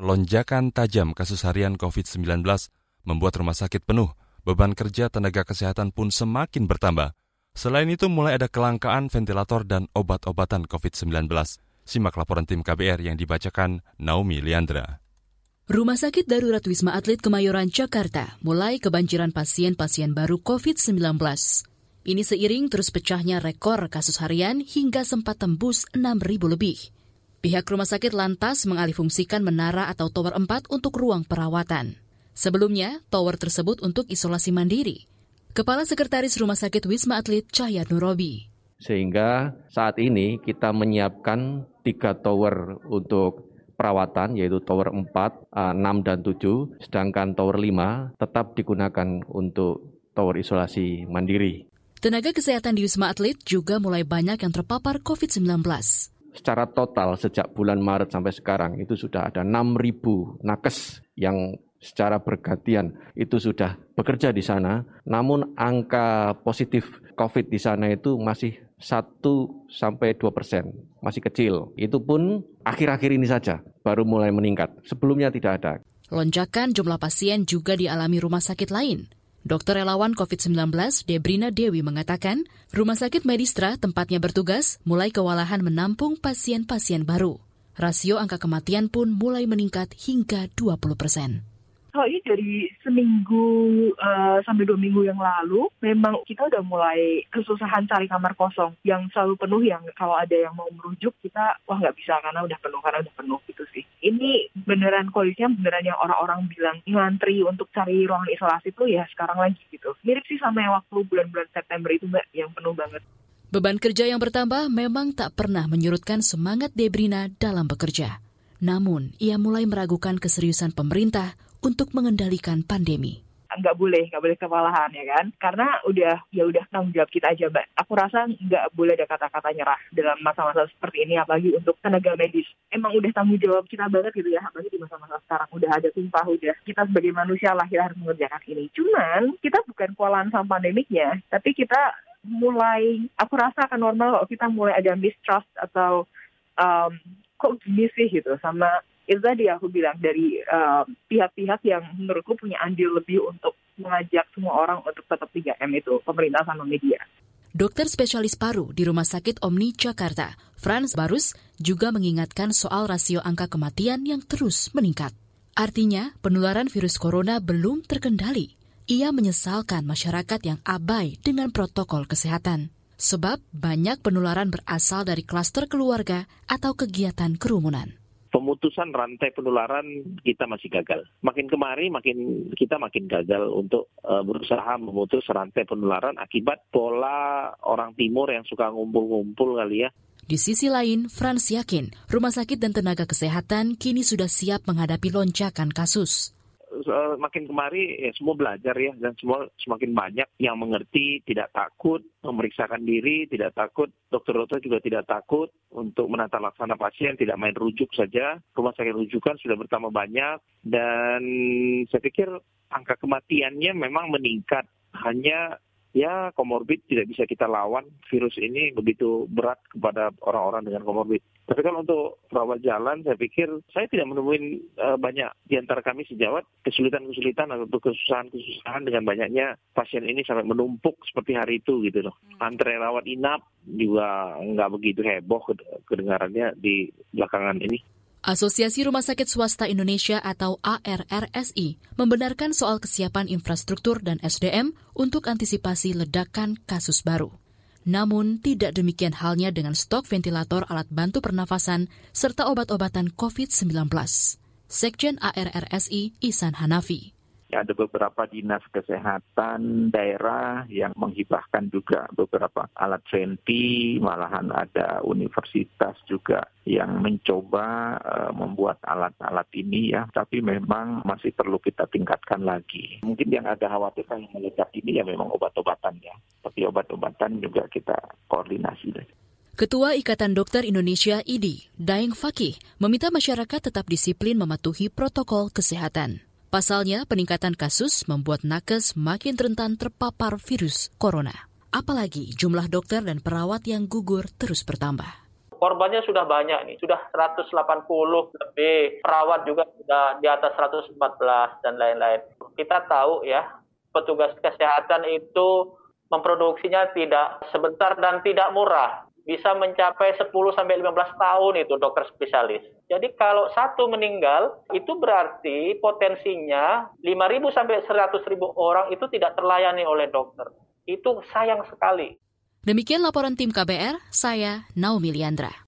Lonjakan tajam kasus harian COVID-19 membuat rumah sakit penuh, beban kerja tenaga kesehatan pun semakin bertambah. Selain itu mulai ada kelangkaan ventilator dan obat-obatan COVID-19. Simak laporan tim KBR yang dibacakan Naomi Liandra. Rumah Sakit Darurat Wisma Atlet Kemayoran, Jakarta mulai kebanjiran pasien-pasien baru COVID-19. Ini seiring terus pecahnya rekor kasus harian hingga sempat tembus 6.000 lebih. Pihak rumah sakit lantas mengalihfungsikan menara atau tower 4 untuk ruang perawatan. Sebelumnya, tower tersebut untuk isolasi mandiri. Kepala Sekretaris Rumah Sakit Wisma Atlet Cahya Nurobi. Sehingga saat ini kita menyiapkan tiga tower untuk perawatan yaitu tower 4, 6 dan 7, sedangkan tower 5 tetap digunakan untuk tower isolasi mandiri. Tenaga kesehatan di Wisma Atlet juga mulai banyak yang terpapar COVID-19. Secara total sejak bulan Maret sampai sekarang itu sudah ada 6.000 nakes yang secara bergantian itu sudah bekerja di sana, namun angka positif COVID di sana itu masih 1 sampai 2 persen, masih kecil. Itu pun akhir-akhir ini saja baru mulai meningkat. Sebelumnya tidak ada. Lonjakan jumlah pasien juga dialami rumah sakit lain. Dokter relawan COVID-19 Debrina Dewi mengatakan, rumah sakit Medistra tempatnya bertugas mulai kewalahan menampung pasien-pasien baru. Rasio angka kematian pun mulai meningkat hingga 20 persen. Kalau ini dari seminggu uh, sampai dua minggu yang lalu, memang kita udah mulai kesusahan cari kamar kosong yang selalu penuh. Yang kalau ada yang mau merujuk kita, wah nggak bisa karena udah penuh karena udah penuh gitu sih. Ini beneran kondisinya beneran yang orang-orang bilang ngantri untuk cari ruangan isolasi tuh ya sekarang lagi gitu. Mirip sih sama yang waktu bulan-bulan September itu mbak yang penuh banget. Beban kerja yang bertambah memang tak pernah menyurutkan semangat Debrina dalam bekerja. Namun, ia mulai meragukan keseriusan pemerintah untuk mengendalikan pandemi. Nggak boleh nggak boleh kewalahan ya kan? Karena udah ya udah tanggung jawab kita aja mbak. Aku rasa nggak boleh ada kata-kata nyerah dalam masa-masa seperti ini apalagi untuk tenaga medis. Emang udah tanggung jawab kita banget gitu ya apalagi di masa-masa sekarang. Udah ada tumpah udah. Kita sebagai manusia lahir harus mengerjakan ini. Cuman kita bukan kewalahan sama pandemiknya tapi kita mulai aku rasa akan normal kalau kita mulai ada mistrust atau um, kok gini sih gitu sama itu tadi aku bilang dari pihak pihak-pihak yang menurutku punya andil lebih untuk mengajak semua orang untuk tetap 3M itu, pemerintah sama media. Dokter spesialis paru di Rumah Sakit Omni Jakarta, Franz Barus, juga mengingatkan soal rasio angka kematian yang terus meningkat. Artinya, penularan virus corona belum terkendali. Ia menyesalkan masyarakat yang abai dengan protokol kesehatan. Sebab banyak penularan berasal dari klaster keluarga atau kegiatan kerumunan pemutusan rantai penularan kita masih gagal. Makin kemari makin kita makin gagal untuk uh, berusaha memutus rantai penularan akibat pola orang timur yang suka ngumpul-ngumpul kali ya. Di sisi lain, Frans yakin rumah sakit dan tenaga kesehatan kini sudah siap menghadapi lonjakan kasus makin kemari ya semua belajar ya dan semua semakin banyak yang mengerti, tidak takut memeriksakan diri, tidak takut dokter-dokter juga tidak takut untuk menata laksana pasien, tidak main rujuk saja. Rumah sakit rujukan sudah bertambah banyak dan saya pikir angka kematiannya memang meningkat. Hanya ya komorbid tidak bisa kita lawan virus ini begitu berat kepada orang-orang dengan komorbid. Tapi kalau untuk perawat jalan, saya pikir saya tidak menemui uh, banyak di antara kami sejawat kesulitan-kesulitan atau kesusahan-kesusahan dengan banyaknya pasien ini sampai menumpuk seperti hari itu gitu loh. Hmm. Antre rawat inap juga nggak begitu heboh kedengarannya di belakangan ini. Asosiasi Rumah Sakit Swasta Indonesia atau ARRSI membenarkan soal kesiapan infrastruktur dan SDM untuk antisipasi ledakan kasus baru. Namun, tidak demikian halnya dengan stok ventilator alat bantu pernafasan serta obat-obatan COVID-19. Sekjen ARRSI Isan Hanafi ada beberapa dinas kesehatan daerah yang menghibahkan juga beberapa alat venti, malahan ada universitas juga yang mencoba uh, membuat alat-alat ini ya, tapi memang masih perlu kita tingkatkan lagi. Mungkin yang ada khawatir yang meledak ini ya memang obat-obatan ya, tapi obat-obatan juga kita koordinasi. Ketua Ikatan Dokter Indonesia IDI, Daeng Fakih, meminta masyarakat tetap disiplin mematuhi protokol kesehatan. Pasalnya, peningkatan kasus membuat nakes makin rentan terpapar virus corona. Apalagi jumlah dokter dan perawat yang gugur terus bertambah korbannya sudah banyak nih, sudah 180 lebih, perawat juga sudah di atas 114 dan lain-lain. Kita tahu ya, petugas kesehatan itu memproduksinya tidak sebentar dan tidak murah bisa mencapai 10 sampai 15 tahun itu dokter spesialis. Jadi kalau satu meninggal itu berarti potensinya 5.000 sampai 100.000 orang itu tidak terlayani oleh dokter. Itu sayang sekali. Demikian laporan tim KBR, saya Naomi Liandra.